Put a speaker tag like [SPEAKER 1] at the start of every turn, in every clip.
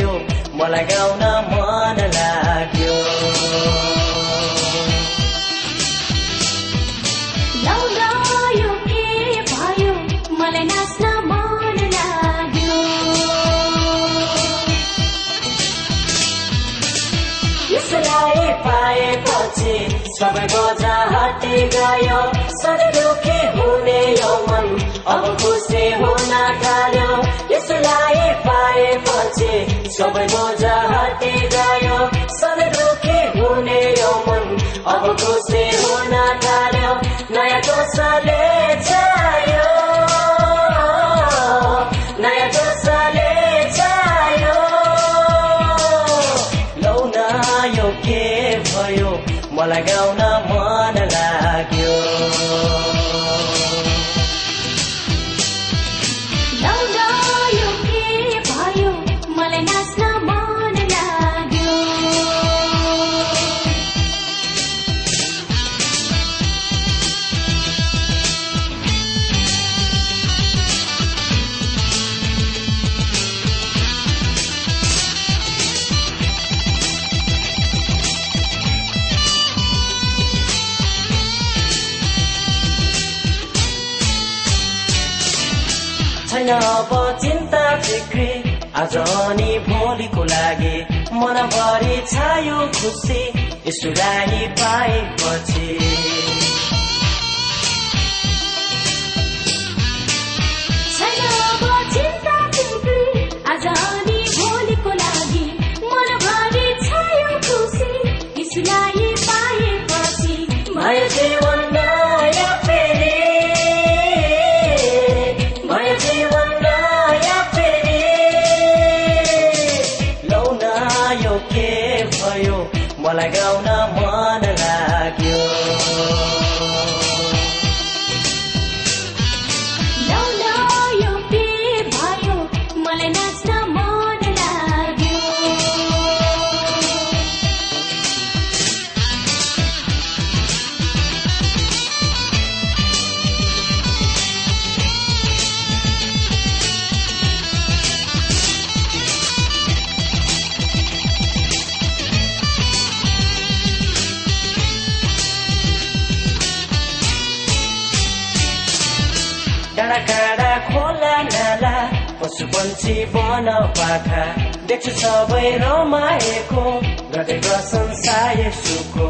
[SPEAKER 1] भयो मलाई गाउन मन लाग्यो।
[SPEAKER 2] यो के भयो? मलाई नाच्न मन लाग्यो।
[SPEAKER 1] यसलाई पाएपछि सबै बजा हटी गयो। सधैँ दुखी हुने यो मन अब खुसी हुन थाल्यो। यसलाई पाएपछि सबै बोझा हटी गयो सधैँ दुखी हुने यो मन। अब खुसी हुन थाल्यो। नयाँ जोसले छायो आज अनि भोलिको लागि मनभरि छायो खुसी यसुलाई पाएपछि। पन्छी वन पाखा देख्छु सबै रमाएको। गर्दै प्रशंसा यसुको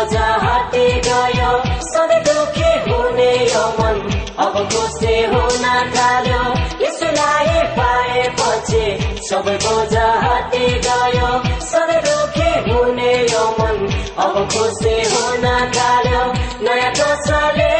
[SPEAKER 1] बोझा हटी गयो सधैँ दुखी हुने यो मन अब खुसी हुन थाल्यो यसलाई पाएपछि सबै बोझा हटी गयो सधैँ दुखी हुने यो मन अब खुसी हुन थाल्यो नयाँ जोसले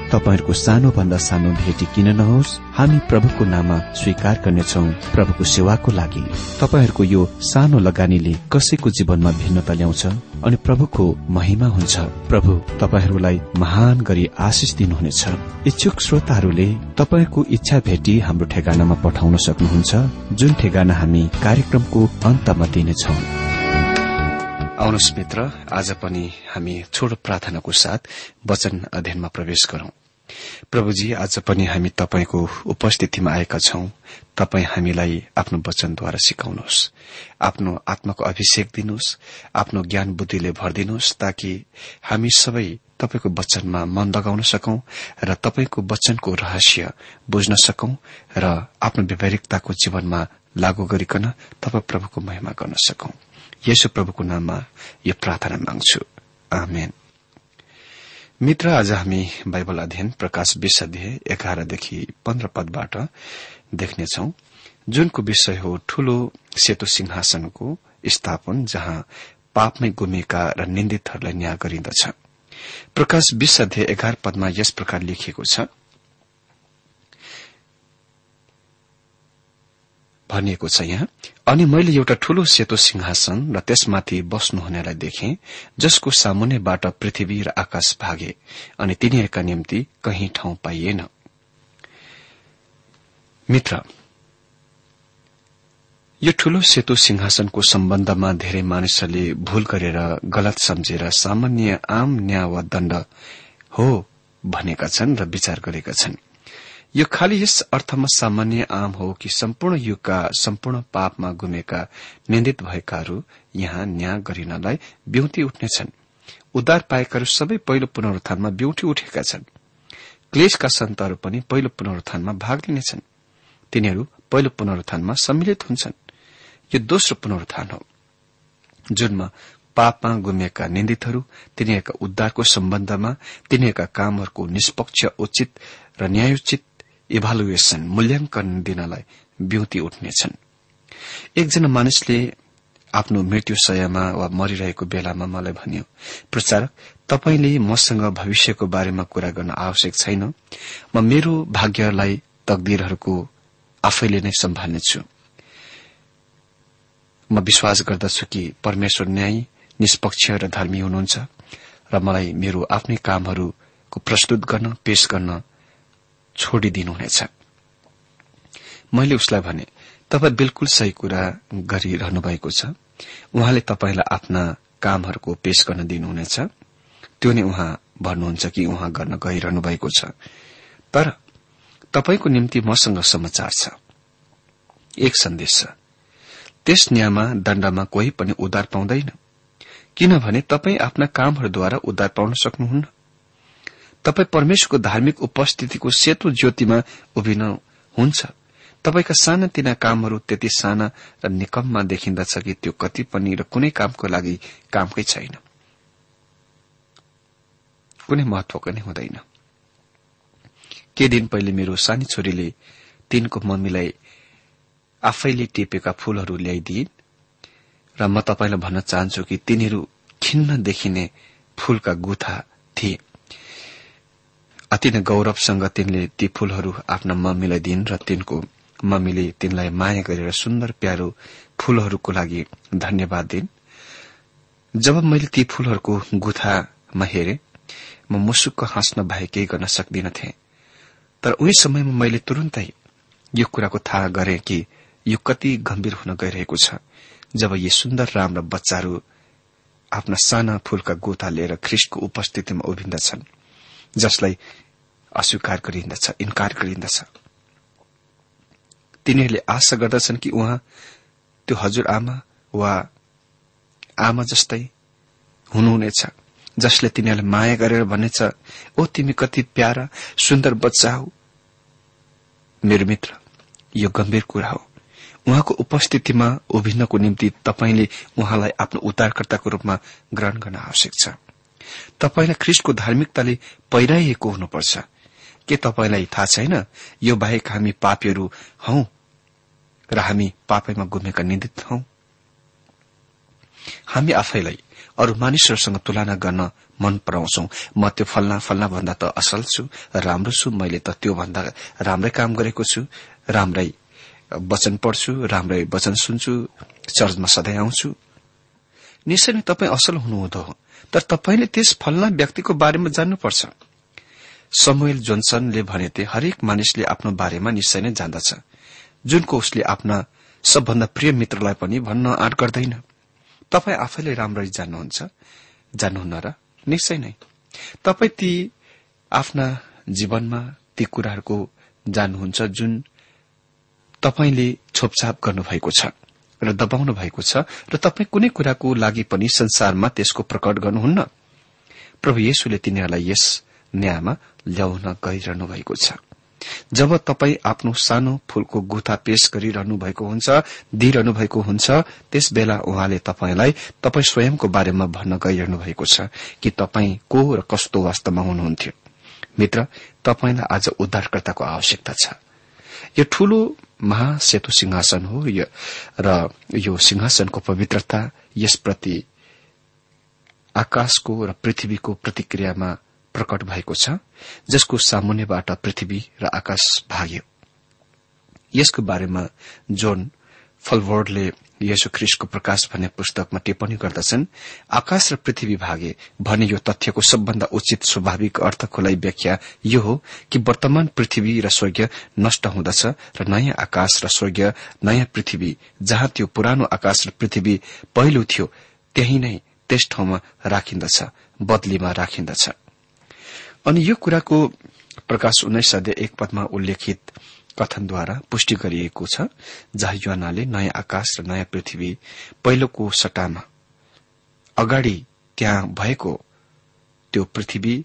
[SPEAKER 3] तपाईँहरूको सानो भन्दा सानो भेटी किन नहोस्? हामी प्रभुको नाममा स्वीकार गर्नेछौ प्रभुको सेवाको लागि। तपाईँहरूको यो सानो लगानीले कसैको जीवनमा भिन्नता ल्याउँछ अनि प्रभुको महिमा हुन्छ? प्रभु तपाईँहरूलाई महान गरी आशिष दिनुहुनेछ। इच्छुक श्रोताहरूले तपाईँको इच्छा भेटी हाम्रो ठेगानामा पठाउन सक्नुहुन्छ जुन ठेगाना हामी कार्यक्रमको अन्तमा दिनेछौ। आउनुहोस् मित्र आज पनि हामी छोटो प्रार्थनाको साथ वचन अध्ययनमा प्रवेश गरौं। प्रभुजी आज पनि हामी तपाईँको उपस्थितिमा आएका छौं। तपाई हामीलाई आफ्नो वचनद्वारा सिकाउनुहोस्। आफ्नो आत्माको अभिषेक दिनुहोस्। आफ्नो ज्ञान बुद्धिले भरिदिनुहोस् ताकि हामी सबै तपाईँको वचनमा मन लगाउन सकौं र तपाईँको वचनको रहस्य बुझ्न सकौं र आफ्नो व्यावहारिकताको जीवनमा लागू गरिकन तपाईँ प्रभुको महिमा गर्न सकौं। यसो प्रभुको नाममा यो प्रार्थना माग्छु। आमेन। मित्र आज हामी बाइबल अध्ययन प्रकाश बीस अध्याय एघारदेखि पन्ध्र पदबाट देख्नेछौ। जुनको विषय हो ठूलो सेतो सिंहासनको स्थापन जहाँ पापमै गुमेका र निन्दितहरूलाई न्याय गरिन्दछ प्रकाश बीस अध्याय एघार पदमा यस प्रकार लेखिएको छ। भनिएको छ यहाँ। अनि मैले एउटा ठूलो सेतो सिंहासन र त्यसमाथि बस्नुहुनेलाई देखे जसको सामुन्नेबाट पृथ्वी र आकाश भागे अनि तिनीहरूका निम्ति कही ठाउँ पाइएन। मित्र यो ठूलो सेतो सिंहासनको सम्बन्धमा धेरै मानिसहरूले भूल गरेर गलत सम्झेर सामान्य आम न्याय वा दण्ड हो भनेका छन् र विचार गरेका छन्। यो खालि यस अर्थमा सामान्य आम हो कि सम्पूर्ण युगका सम्पूर्ण पापमा गुमेका निन्दित भएकाहरू यहाँ न्याय गरिनलाई ब्युटी उठ्नेछन्। उद्धार पाएकाहरू सबै पहिलो पुनरुत्थानमा ब्युटी उठेका छन्। क्लेशका सन्तहरू पनि पहिलो पुनरुत्थानमा भाग लिनेछन्। तिनीहरू पहिलो पुनरुत्थानमा सम्मिलित हुन्छन्। यो दोस्रो पुनरुत्थान हो। जुनमा पापमा गुमेका निन्दितहरू तिनीहरूका उद्धारको सम्बन्धमा तिनीहरूका कामहरूको निष्पक्ष उचित र न्यायोचित इभालुएसन मूल्याङ्कन दिनलाई ब्युति उठ्नेछन्। एकजना मानिसले आफ्नो मृत्यु शयमा वा मरिरहेको बेलामा मलाई भन्यो प्रचारक तपाईँले मसँग भविष्यको बारेमा कुरा गर्न आवश्यक छैन। म मेरो भाग्यलाई तकदिरहरूको आफैले नै सम्हाल्नेछु म विश्वास गर्दछु कि परमेश्वर न्याय निष्पक्ष र धर्मी हुनुहुन्छ र मलाई मेरो आफ्नै कामहरूको प्रस्तुत गर्न पेश गर्न छोडिदिनुहुनेछ। मैले उसलाई भने तपाईँ बिल्कुल सही कुरा गरिरहनु भएको छ। उहाँले तपाईँलाई आफ्ना कामहरूको पेश गर्न दिनुहुनेछ। त्यो नै उहाँ भन्नुहुन्छ कि उहाँ गर्न गइरहनु भएको छ। तर तपाईँको निम्ति मसँग समाचार छ। एक सन्देश छ। त्यस न्यायमा दण्डमा कोही पनि उद्धार पाउँदैन। किनभने तपाईँ आफ्ना कामहरूद्वारा उद्धार पाउन सक्नुहुन्न। तपाई परमेश्वरको धार्मिक उपस्थितिको सेतो ज्योतिमा उभिन हुन्छ। तपाईँका सानातिना कामहरू त्यति साना र निकममा देखिन्दछ कि त्यो कति पनि र कुनै कामको लागि कामकै छैन। कुनै महत्वको नै हुँदैन। के दिन पहिले मेरो सानी छोरीले तिनको मम्मीलाई आफैले टिपेका फूलहरू ल्याइदिइन्? र म तपाईँलाई भन्न चाहन्छु कि तिनीहरू खिन्न देखिने फूलका गुथा थिए। अति नै गौरवसँग तिनले ती फूलहरू आफ्ना मम्मीलाई दिइन् र तिनको मम्मीले तिनलाई माया गरेर सुन्दर प्यारो फूलहरूको लागि धन्यवाद दिइन्। जब मैले ती फूलहरूको गुथामा हेरे म मुसुक्क हाँस्न बाहेक केही गर्न सक्दिनथे। तर उही समयमा मैले तुरन्तै यो कुराको थाहा गरे कि यो कति गम्भीर हुन गइरहेको छ जब यी सुन्दर राम्रा बच्चाहरू आफ्ना साना फूलका गोता लिएर ख्रिस्टको उपस्थितिमा उभिन्दछन् जसलाई अस्वीकार गरिन्दछ इन्कार गरिन्दछ तिनीहरूले आशा गर्दछन् कि उहाँ त्यो हजुर आमा वा आमा जस्तै हुनुहुनेछ जसले तिनीहरूलाई माया गरेर भनेछ ओ तिमी कति प्यारा सुन्दर बच्चा हौ। मेरो मित्र यो गम्भीर कुरा हो। उहाँको उपस्थितिमा उभिन्नको निम्ति तपाईँले उहाँलाई आफ्नो उद्धारकर्ताको रूपमा ग्रहण गर्न आवश्यक छ। तपाईँलाई ख्रिस्टको धार्मिकताले पहिराइएको हुनुपर्छ। के तपाईँलाई थाहा छैन? यो बाहेक हामी पापीहरू हौ र हामी पापैमा गुमेका निन्दित हौ। हामी आफैलाई अरू मानिसहरूसँग तुलना गर्न मन पराउँछौ। म त्यो फल्ना फल्ना भन्दा त असल छु राम्रो छु मैले त त्यो भन्दा राम्रै काम गरेको छु राम्रै वचन पढ्छु राम्रै वचन सुन्छु चर्चमा सधैँ आउँछु। निश्चय नै तपाईँ असल हुनुहुँदो हो तर तपाईँले त्यस फल्ना व्यक्तिको बारेमा जान्नुपर्छ। समुएल जोन्सनले भनेथे हरेक मानिसले आफ्नो बारेमा निश्चय नै जान्दछ। जुनको उसले आफ्ना सबभन्दा प्रिय मित्रलाई पनि भन्न आँट गर्दैन। तपाईँ आफैले राम्ररी जान्नुहुन्छ। जान्नुहुन्न र निश्चय नै। तपाईँ ती आफ्ना जीवनमा ती कुराहरूको जान्नुहुन्छ जुन तपाईँले छोपछाप गर्नुभएको छ र दबाउनु भएको छ र तपाईँ कुनै कुराको लागि पनि संसारमा त्यसको प्रकट गर्नुहुन्न। प्रभु येशुले तिनीहरूलाई यस न्यायमा ल्याउन गइरहनु भएको छ। जब तपाईँ आफ्नो सानो फूलको गुथा पेश गरिरहनु भएको हुन्छ दिइरहनु भएको हुन्छ त्यस बेला उहाँले तपाईँलाई तपाईँ स्वयंको बारेमा भन्न गइरहनु भएको छ कि तपाईँ को र कस्तो वास्तवमा हुनुहुन्थ्यो। मित्र तपाईँलाई आज उद्धारकर्ताको आवश्यकता छ। यो ठूलो महासेतु सिंहासन हो र यो सिंहासनको पवित्रता यसप्रति आकाशको र पृथ्वीको प्रतिक्रियामा प्रकट भएको छ जसको सामुन्यबाट पृथ्वी र आकाश भाग्यो। यसको बारेमा जोन फलवर्डले यसो ख्रिस्टको प्रकाश भन्ने पुस्तकमा टिप्पणी गर्दछन् आकाश र पृथ्वी भागे भने यो तथ्यको सबभन्दा उचित स्वाभाविक अर्थको व्याख्या यो हो कि वर्तमान पृथ्वी र स्वर्ग नष्ट हुँदछ र नयाँ आकाश र स्वर्ग नयाँ पृथ्वी जहाँ त्यो पुरानो आकाश र पृथ्वी पहिलो थियो त्यही नै त्यस ठाउँमा राखिन्दछ बदलीमा राखिन्दछ। अनि यो कुराको प्रकाश उन्नाइस सय एक पदमा उल्लेखित कथनद्वारा पुष्टि गरिएको छ जहाँ युवानाले नयाँ आकाश र नयाँ पृथ्वी पहिलोको सट्टामा अगाडि त्यहाँ भएको त्यो पृथ्वी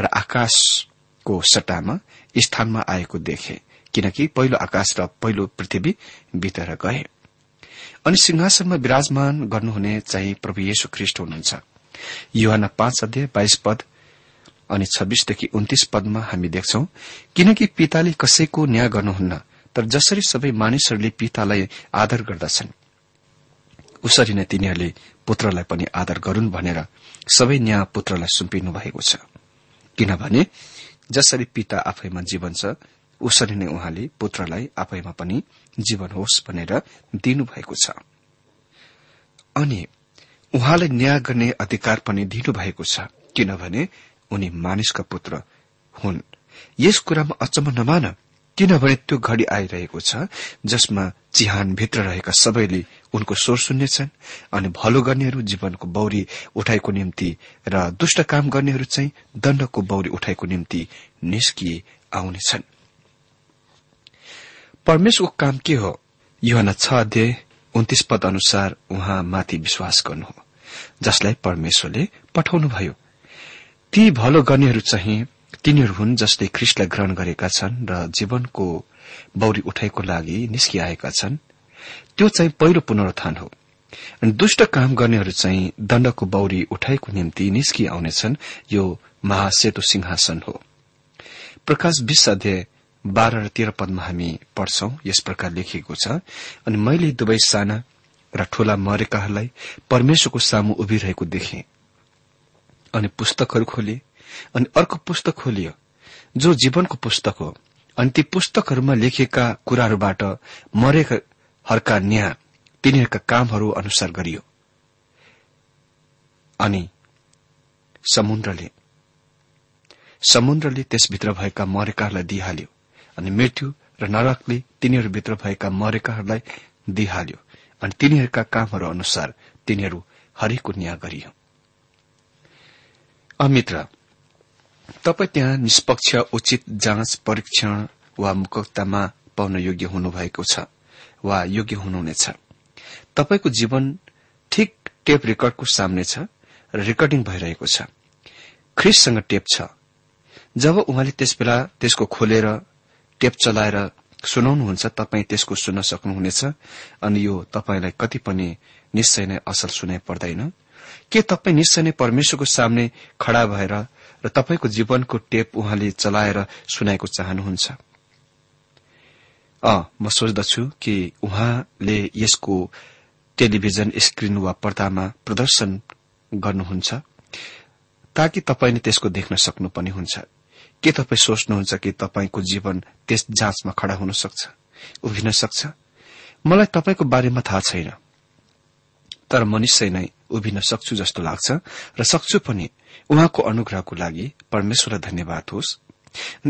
[SPEAKER 3] र आकाशको सट्टामा स्थानमा आएको देखे किनकि पहिलो आकाश र पहिलो पृथ्वी भित्र गए। अनि सिंहासनमा विराजमान गर्नुहुने चाहिँ प्रभु येशु ख्रिष्ट हुनुहुन्छ। युवाना पाँच अध्यय बाइस पद अनि छब्बीसदेखि उन्तिस पदमा हामी देख्छौ किनकि पिताले कसैको न्याय गर्नुहुन्न तर जसरी सबै मानिसहरूले पितालाई आदर गर्दछन्। उसरी नै तिनीहरूले पुत्रलाई पनि आदर गरून् भनेर सबै न्याय पुत्रलाई सुम्पिनु भएको छ। किनभने जसरी पिता आफैमा जीवन छ उसरी नै उहाँले पुत्रलाई आफैमा पनि जीवन होस् भनेर दिनुभएको छ। अनि उहाँलाई न्याय गर्ने अधिकार पनि दिनुभएको छ किनभने उनी मानिसका पुत्र हुन्। यस कुरामा अचम्म नमान किनभने त्यो घड़ी आइरहेको छ जसमा चिहानभित्र रहेका सबैले उनको स्वर सुन्नेछन् अनि भलो गर्नेहरू जीवनको बौरी उठाइको निम्ति र दुष्ट काम गर्नेहरू चाहिँ दण्डको बौरी उठाइको निम्ति निस्किए आउनेछन्। परमेश्वरको काम के हो? युहना छ अध्याय उन्तिस पद अनुसार उहाँ माथि विश्वास गर्नु हो जसलाई परमेश्वरले पठाउनुभयो। ती भलो गर्नेहरू चाहिँ तिनीहरू हुन् जसले ख्रिस्टलाई ग्रहण गरेका छन् र जीवनको बौरी उठाइको लागि निस्किआएका छन्। त्यो चाहिँ पहिलो पुनरुत्थान हो। अनि दुष्ट काम गर्नेहरू चाहिँ दण्डको बौरी उठाइको निम्ति निस्कि आउनेछन् यो महासेतु सिंहासन हो। प्रकाश विश्व अध्याय बाह्र र तेह्र पदमा हामी पढ्छौं। यस प्रकार लेखिएको छ अनि मैले दुवै साना र ठूला मरेकाहरूलाई परमेश्वरको सामु उभिरहेको देखेँ। अनि पुस्तकहरू खोले अनि अर्को पुस्तक खोलियो जो जीवनको पुस्तक हो। अनि ती पुस्तकहरूमा लेखिएका कुराहरूबाट मरेकाहरूका न्याय तिनीहरूका कामहरू अनुसार गरियो। अनि समुद्रले समुद्रले त्यसभित्र भएका मरेकाहरूलाई दिइहाल्यो अनि मृत्यु र नरकले तिनीहरूभित्र भएका मरेकाहरूलाई दिइहाल्यो अनि तिनीहरूका कामहरू अनुसार तिनीहरू हरेको न्याय गरियो। अमित्र तपाई त्यहाँ निष्पक्ष उचित जाँच परीक्षण वा मुक्तमा पाउन योग्य हुनुभएको छ वा योग्य हुनुहुनेछ? तपाईँको जीवन ठिक टेप रेकर्डको सामने छ र रेकर्डिङ भइरहेको छ। ख्रिससँग टेप छ। जब उहाँले त्यसबेला त्यसको खोलेर टेप चलाएर सुनाउनुहुन्छ तपाईँ त्यसको सुन्न सक्नुहुनेछ अनि यो तपाईँलाई कति पनि निश्चय नै असल सुनाइ पर्दैन के तपाईँ निश्चय नै परमेश्वरको सामने खड़ा भएर र तपाईँको जीवनको टेप उहाँले चलाएर सुनाएको चाहनुहुन्छ? म सोच्दछु कि उहाँले यसको टेलिभिजन स्क्रीन वा पर्दामा प्रदर्शन गर्नुहुन्छ ताकि तपाईँले त्यसको देख्न सक्नु पनि हुन्छ। के तपाईँ सोच्नुहुन्छ कि तपाईँको जीवन त्यस जाँचमा खड़ा हुन सक्छ उभिन सक्छ? मलाई तपाईँको बारेमा थाहा छैन तर म निश्चय नै उभिन सक्छु जस्तो लाग्छ र सक्छु पनि। उहाँको अनुग्रहको लागि परमेश्वरलाई धन्यवाद होस्।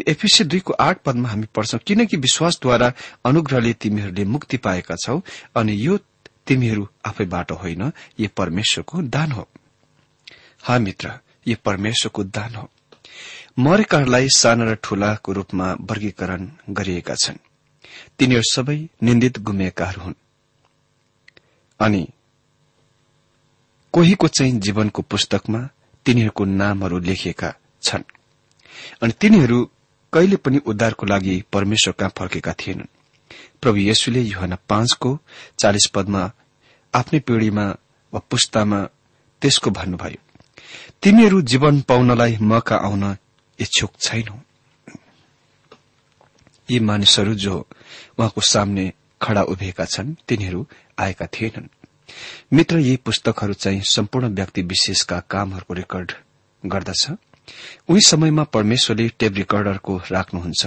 [SPEAKER 3] एफिसी दुईको आठ पदमा हामी पढ्छौं किनकि विश्वासद्वारा अनुग्रहले तिमीहरूले मुक्ति पाएका छौ अनि यो तिमीहरू आफैबाट होइन यो परमेश्वरको दान हो। हा मित्र यो परमेश्वरको दान हो। मरेकाहरूलाई साना र ठूलाको रूपमा वर्गीकरण गरिएका छन्। तिनीहरू सबै निन्दित गुमेकाहरू हुन्। अनि कोहीको चाहिँ जीवनको पुस्तकमा तिनीहरूको नामहरू लेखिएका छन्। अनि तिनीहरू कहिले पनि उद्धारको लागि परमेश्वर कहाँ फर्केका थिएनन्। प्रभु येशुले युहना पाँचको चालिस पदमा आफ्नै पिढ़ीमा वा पुस्तामा त्यसको भन्नुभयो तिमीहरू जीवन पाउनलाई मका आउन इच्छुक छैनौ। यी मानिसहरू जो उहाँको सामने खड़ा उभिएका छन् तिनीहरू आएका थिएनन्। मित्र यी पुस्तकहरू चाहिँ सम्पूर्ण व्यक्ति विशेषका कामहरूको रेकर्ड गर्दछ। उही समयमा परमेश्वरले टेप रेकर्डरको राख्नुहुन्छ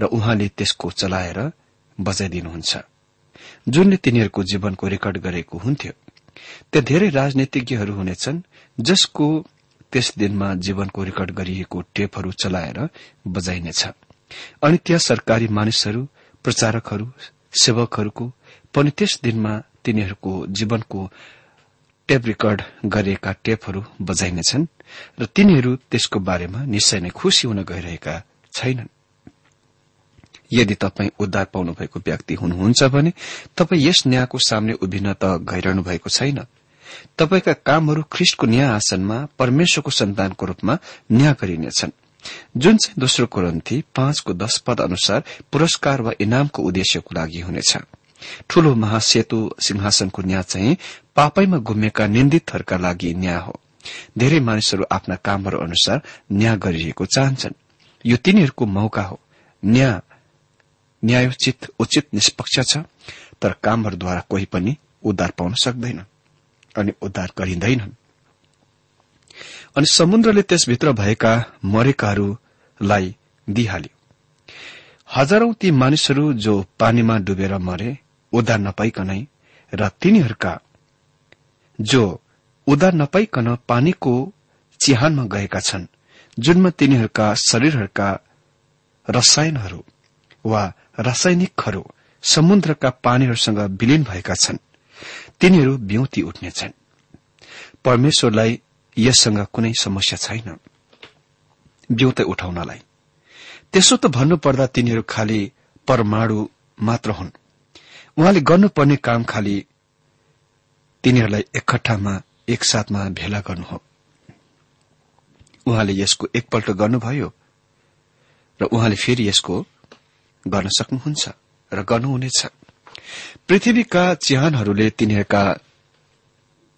[SPEAKER 3] र उहाँले त्यसको चलाएर बजाइदिनुहुन्छ। जुनले तिनीहरूको जीवनको रेकर्ड गरेको हुन्थ्यो। त्यहाँ धेरै राजनीतिज्ञहरू हुनेछन् जसको त्यस दिनमा जीवनको रेकर्ड गरिएको टेपहरू चलाएर बजाइनेछ। अनि त्यहाँ सरकारी मानिसहरू प्रचारकहरू सेवकहरूको पनि त्यस दिनमा तिनीहरूको जीवनको टेप रेकर्ड गरिएका टेपहरू बजाइनेछन् र तिनीहरू त्यसको बारेमा निश्चय नै खुशी हुन गइरहेका छैनन्। यदि तपाई उद्धार पाउनु भएको व्यक्ति हुनुहुन्छ भने तपाई यस न्यायको सामने उभिन त गइरहनु भएको छैन। तपाईँका कामहरू ख्रिष्टको न्याय आसनमा परमेश्वरको सन्तानको रूपमा न्याय गरिनेछन्। जुन चाहिँ दोस्रो कोरन्थी पाँचको दश पद अनुसार पुरस्कार वा इनामको उद्देश्यको लागि हुनेछ। ठूलो महासेतु सिंहासनको न्याय चाहिँ पापैमा गुमेका निन्दितहरूका लागि न्याय हो। धेरै मानिसहरू आफ्ना कामहरू अनुसार न्याय गरिरहेको चाहन्छन्। यो तिनीहरूको मौका हो। न्याय न्यायोचित उचित निष्पक्ष छ तर कामहरूद्वारा कोही पनि उद्धार पाउन सक्दैन अनि उद्धार गरिँदैनन्। अनि समुद्रले त्यसभित्र भएका मरेकाहरूलाई दिइहाल्यो। हजारौं ती मानिसहरू जो पानीमा डुबेर मरे उद्धार नपाइकनै र तिनीहरूका जो उद्धार नपाइकन पानीको चिहानमा गएका छन् जुनमा तिनीहरूका शरीरहरूका रसायनहरू वा रासायनिकहरू समुद्रका पानीहरूसँग विलीन भएका छन्। तिनीहरू ब्यौती उठ्नेछन् परमेश्वरलाई यससँग कुनै समस्या छैन। ब्यौत उठाउनलाई। त्यसो त भन्नुपर्दा तिनीहरू खालि परमाणु मात्र हुन्। उहाँले गर्नुपर्ने काम खालि तिनीहरूलाई एकट्ठामा एकसाथमा भेला गर्नु हो। उहाँले यसको एकपल्ट गर्नुभयो र उहाँले फेरि यसको गर्न सक्नुहुन्छ र गर्नुहुनेछ। पृथ्वीका चिहानहरूले तिनीहरूका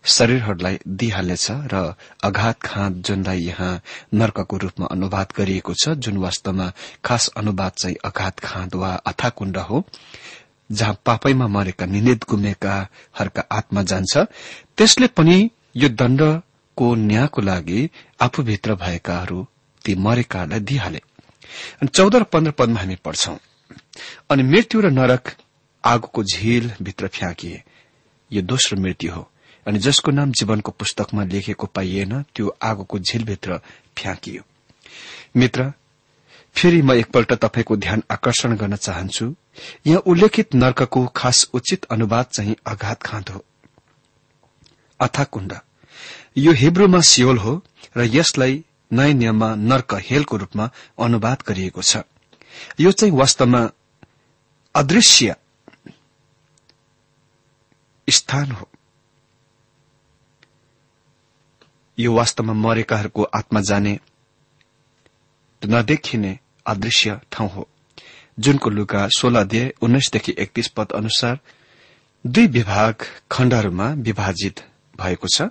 [SPEAKER 3] शरीरहरूलाई दिइहाल्नेछ र अघात खाँद जुनलाई यहाँ नर्कको रूपमा अनुवाद गरिएको छ जुन वास्तवमा खास अनुवाद चाहिँ अघात खाँद वा अथाकुण्ड हो जहाँ पापैमा मरेका निन्दित गुमेकाहरूका आत्मा जान्छ त्यसले पनि यो दण्डको न्यायको लागि आफूभित्र भएकाहरू ती मरेकाहरूलाई दिइहाले। अनि चौध र पन्ध्र पदमा हामी पढ्छौं अनि मृत्यु र नरक आगोको झील भित्र फ्याँकिए। यो दोस्रो मृत्यु हो अनि जसको नाम जीवनको पुस्तकमा लेखेको पाइएन त्यो आगोको झीलभित्र फ्याँकियो। मित्र फेरि म एकपल्ट तपाईँको ध्यान आकर्षण गर्न चाहन्छु। यहाँ उल्लेखित नर्कको खास उचित अनुवाद चाहिँ अघात खाँद हो। अथा कुण्ड यो हिब्रूमा सियोल हो र यसलाई नयाँ नियममा नर्क हेलको रूपमा अनुवाद गरिएको छ। यो चाहिँ वास्तवमा अदृश्य स्थान हो। यो वास्तवमा मरेकाहरूको आत्मा जाने नदेखिने अदृश्य ठाउँ हो। जुनको लुका सोह्र अध्याय उन्नाइसदेखि एकतीस पद अनुसार दुई विभाग खण्डहरूमा विभाजित भएको छ।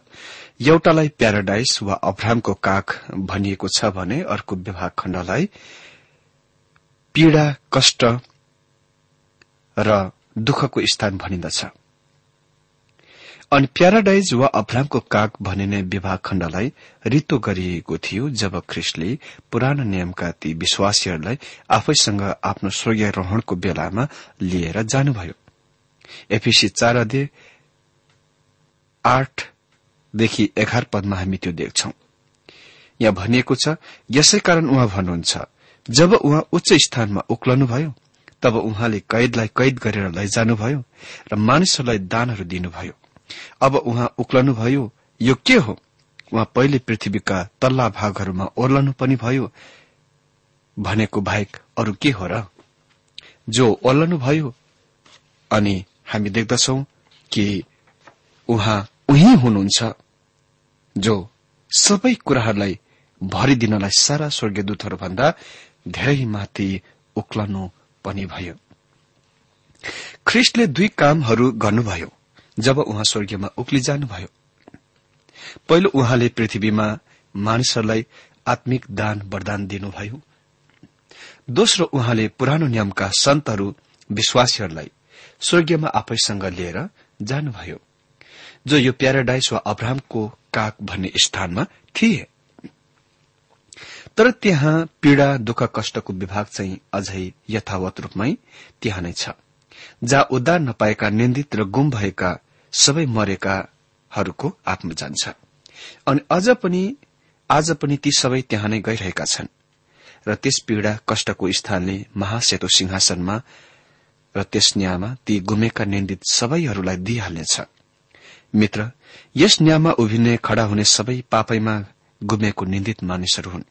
[SPEAKER 3] एउटालाई प्याराडाइस वा अब्रामको काख भनिएको छ भने अर्को विभाग खण्डलाई पीड़ा कष्ट र दुःखको स्थान भनिन्दछ। अनि प्याराडाइज वा अब्रामको काग भनिने विभाग खण्डलाई रित्तो गरिएको थियो जब ख्रिस्टले पुरानो नियमका ती विश्वासीहरूलाई आफैसँग आफ्नो स्वर्गीय रहणको बेलामा लिएर जानुभयो। एफिसी चार अध्यय आठदेखि एघार पदमा हामी त्यो देख्छौ। यहाँ भनिएको छ यसै कारण उहाँ भन्नुहुन्छ जब उहाँ उच्च स्थानमा उक्लनुभयो तब उहाँले कैदलाई कैद गरेर लैजानुभयो र मानिसहरूलाई दानहरू दिनुभयो। अब उहाँ उक्लनुभयो यो के हो? उहाँ पहिले पृथ्वीका तल्ला भागहरूमा ओर्लनु पनि भयो। भनेको बाहेक अरू के हो र? जो ओर्लनु भयो अनि हामी देख्दछौ कि उहाँ उही हुनुहुन्छ जो सबै कुराहरूलाई भरिदिनलाई सारा स्वर्गीय दूतहरूभन्दा धेरै माथि उक्लनु पनि भयो। ख्रिस्टले दुई कामहरू गर्नुभयो। जब उहाँ स्वर्गीयमा उक्लिजानुभयो पहिलो उहाँले पृथ्वीमा मानिसहरूलाई आत्मिक दान वरदान दिनुभयो। दोस्रो उहाँले पुरानो नियमका सन्तहरू विश्वासीहरूलाई स्वर्गीयमा आफैसँग लिएर जानुभयो जो यो प्याराडाइस वा अब्राहमको काक भन्ने स्थानमा थिए। तर त्यहाँ पीड़ा दुःख कष्टको विभाग चाहिँ अझै यथावत रूपमै त्यहाँ नै छ जहाँ उद्धार नपाएका निन्दित र गुम भएका सबै मरेकाहरूको आत्मा जान्छ। अनि अझ पनि आज पनि ती सबै त्यहाँ नै गइरहेका छन्। र त्यस पीड़ा कष्टको स्थानले महासेतो सिंहासनमा र त्यस न्यायमा ती गुमेका निन्दित सबैहरूलाई दिइहाल्नेछ। मित्र यस न्यायमा उभिने खड़ा हुने सबै पापैमा गुमेको निन्दित मानिसहरू हुन्।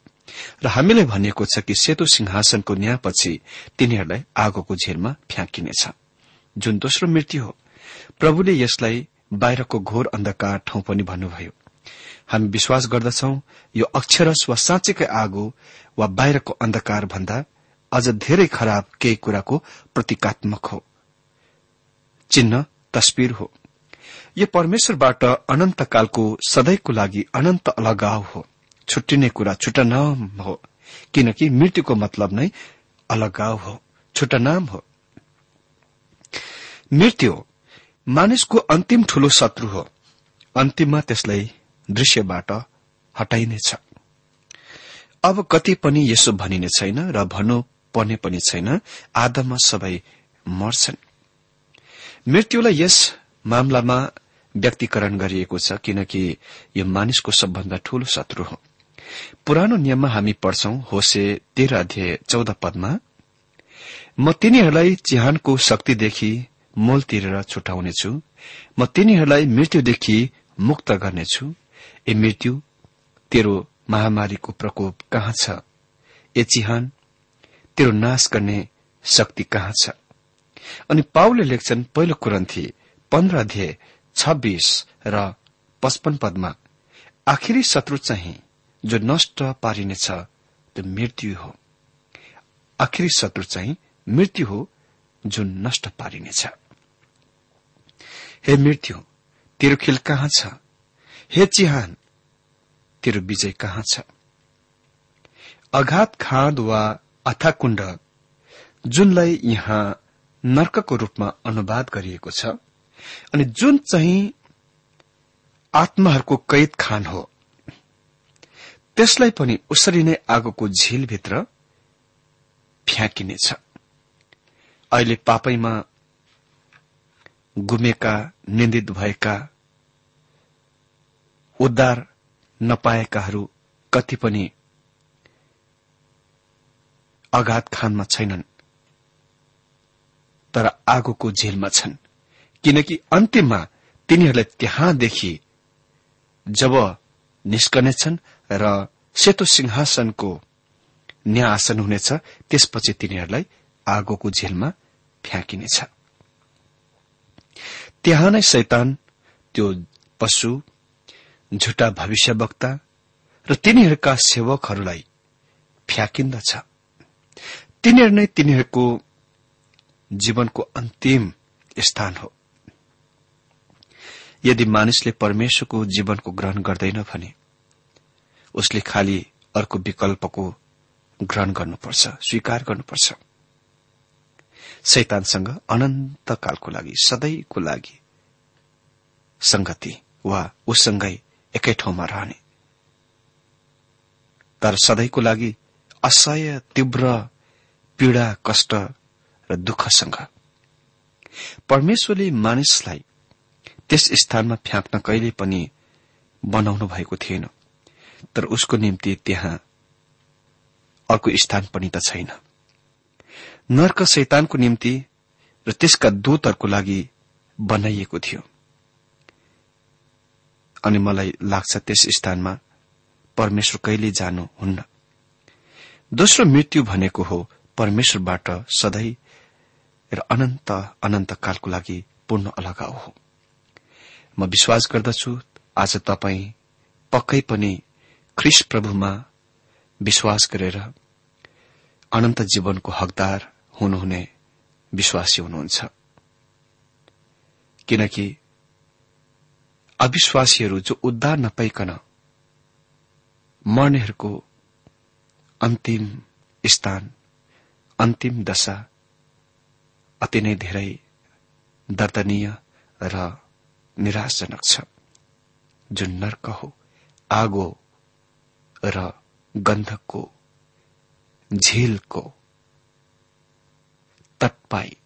[SPEAKER 3] र हामीले भनिएको छ कि सेतो सिंहासनको न्यायपछि तिनीहरूलाई आगोको झेलमा फ्याँकिनेछ। जुन दोस्रो मृत्यु हो प्रभुले यसलाई बाहिरको घोर अन्धकार ठाउँ पनि भन्नुभयो। हामी विश्वास गर्दछौ यो अक्षरस वा साँच्चैकै आगो वा बाहिरको अन्धकार भन्दा अझ धेरै खराब केही कुराको प्रतीकात्मक हो। चिन्ह तस्विर हो। यो परमेश्वरबाट अनन्तकालको सधैँको लागि अनन्त अलगाव हो। छुट्टिने कुरा छुट्टनाम हो किनकि मृत्युको मतलब नै अलगाव हो छुट्टनाम हो। मृत्यु मानिसको अन्तिम ठूलो शत्रु हो। अन्तिममा त्यसलाई दृश्यबाट हटाइनेछ। अब कति पनि यसो भनिने छैन र भन्नु पर्ने पनि छैन। आदममा सबै मर्छन्। मृत्युलाई यस मामलामा व्यक्तिकरण गरिएको छ किनकि यो मानिसको सबभन्दा ठूलो शत्रु हो। पुरानो नियममा हामी पढ्छौं होसे तेह्र अध्याय चौध पदमा म तिनीहरूलाई चिहानको शक्तिदेखि मोल तिरेर छुटाउनेछु। म तिनीहरूलाई मृत्युदेखि मुक्त गर्नेछु। ए मृत्यु तेरो महामारीको प्रकोप कहाँ छ? ए चिहान तेरो नाश गर्ने शक्ति कहाँ छ? अनि पाउले लेख्छन् पहिलो कुरन्थी पन्ध्र अध्याय छब्बीस र पचपन पदमा आखिरी शत्रु चाहिँ जो नष्ट पारिनेछ त्यो मृत्यु हो। आखिरी शत्रु चाहिँ मृत्यु हो जुन नष्ट पारिनेछ। हे मृत्यु तेरो खेल कहाँ छ? हे चिहान तेरो विजय कहाँ छ? अघात खाद वा अथाकुण्ड जुनलाई यहाँ नर्कको रूपमा अनुवाद गरिएको छ अनि जुन चाहिँ आत्माहरूको कैद खान हो त्यसलाई पनि उसरी नै आगोको झिलभित्र फ्याँकिनेछ। अहिले पापैमा गुमेका निन्दित भएका उद्धार नपाएकाहरू कति पनि अगाध खानमा छैनन् तर आगोको झेलमा छन्। किनकि अन्त्यमा तिनीहरूलाई त्यहाँदेखि जब निस्कनेछन् र सेतो सिंहासनको न्यासन हुनेछ त्यसपछि तिनीहरूलाई आगोको झेलमा फ्याँकिनेछ। त्यहाँ नै शैतान त्यो पशु झुटा भविष्यवक्ता र तिनीहरूका सेवकहरूलाई फ्याँकिन्दछ। तिनीहरू नै तिनीहरूको जीवनको अन्तिम स्थान हो। यदि मानिसले परमेश्वरको जीवनको ग्रहण गर्दैन भने उसले खालि अर्को विकल्पको ग्रहण गर्नुपर्छ स्वीकार गर्नुपर्छ। शैतानसँग अनन्तकालको लागि सधैँको लागि संगति वा उसँगै एकै ठाउँमा रहने। तर सधैँको लागि असह्य तीव्र पीड़ा कष्ट र दुःखसँग। परमेश्वरले मानिसलाई त्यस स्थानमा फ्याँक्न कहिले पनि बनाउनु भएको थिएन। तर उसको निम्ति त्यहाँ अर्को स्थान पनि त छैन। नर्क शैतानको निम्ति र त्यसका दूतहरूको लागि बनाइएको थियो। अनि मलाई लाग्छ त्यस स्थानमा परमेश्वर कहिले जानुहुन्न दोस्रो मृत्यु भनेको हो परमेश्वरबाट सधैँ र अनन्त अनन्त कालको लागि पूर्ण अलगाव हो। म विश्वास गर्दछु आज तपाई पक्कै पनि ख्रिस प्रभुमा विश्वास गरेर अनन्त जीवनको हकदार हुनुहुने विश्वासी हुनुहुन्छ। किनकि अविश्वासीहरू जो उद्धार नपाइकन मर्नेहरूको अन्तिम स्थान अन्तिम दशा अति नै धेरै दर्दनीय र निराशजनक छ जुन नर्क हो आगो र गन्धकको झीलको तटपाई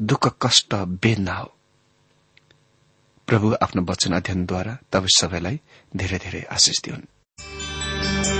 [SPEAKER 3] दुःख कष्ट हो प्रभु आफ्नो वचन अध्ययनद्वारा तपाईँ सबैलाई धेरै धेरै आशिष दिउन्।